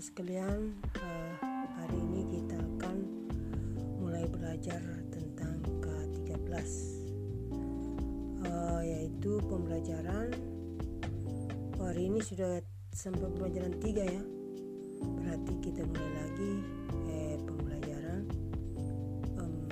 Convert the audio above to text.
teman-teman sekalian, uh, hari ini kita akan mulai belajar tentang K13 uh, eh, yaitu pembelajaran oh, hari ini sudah sampai pembelajaran 3 ya. Berarti kita mulai lagi eh, pembelajaran um,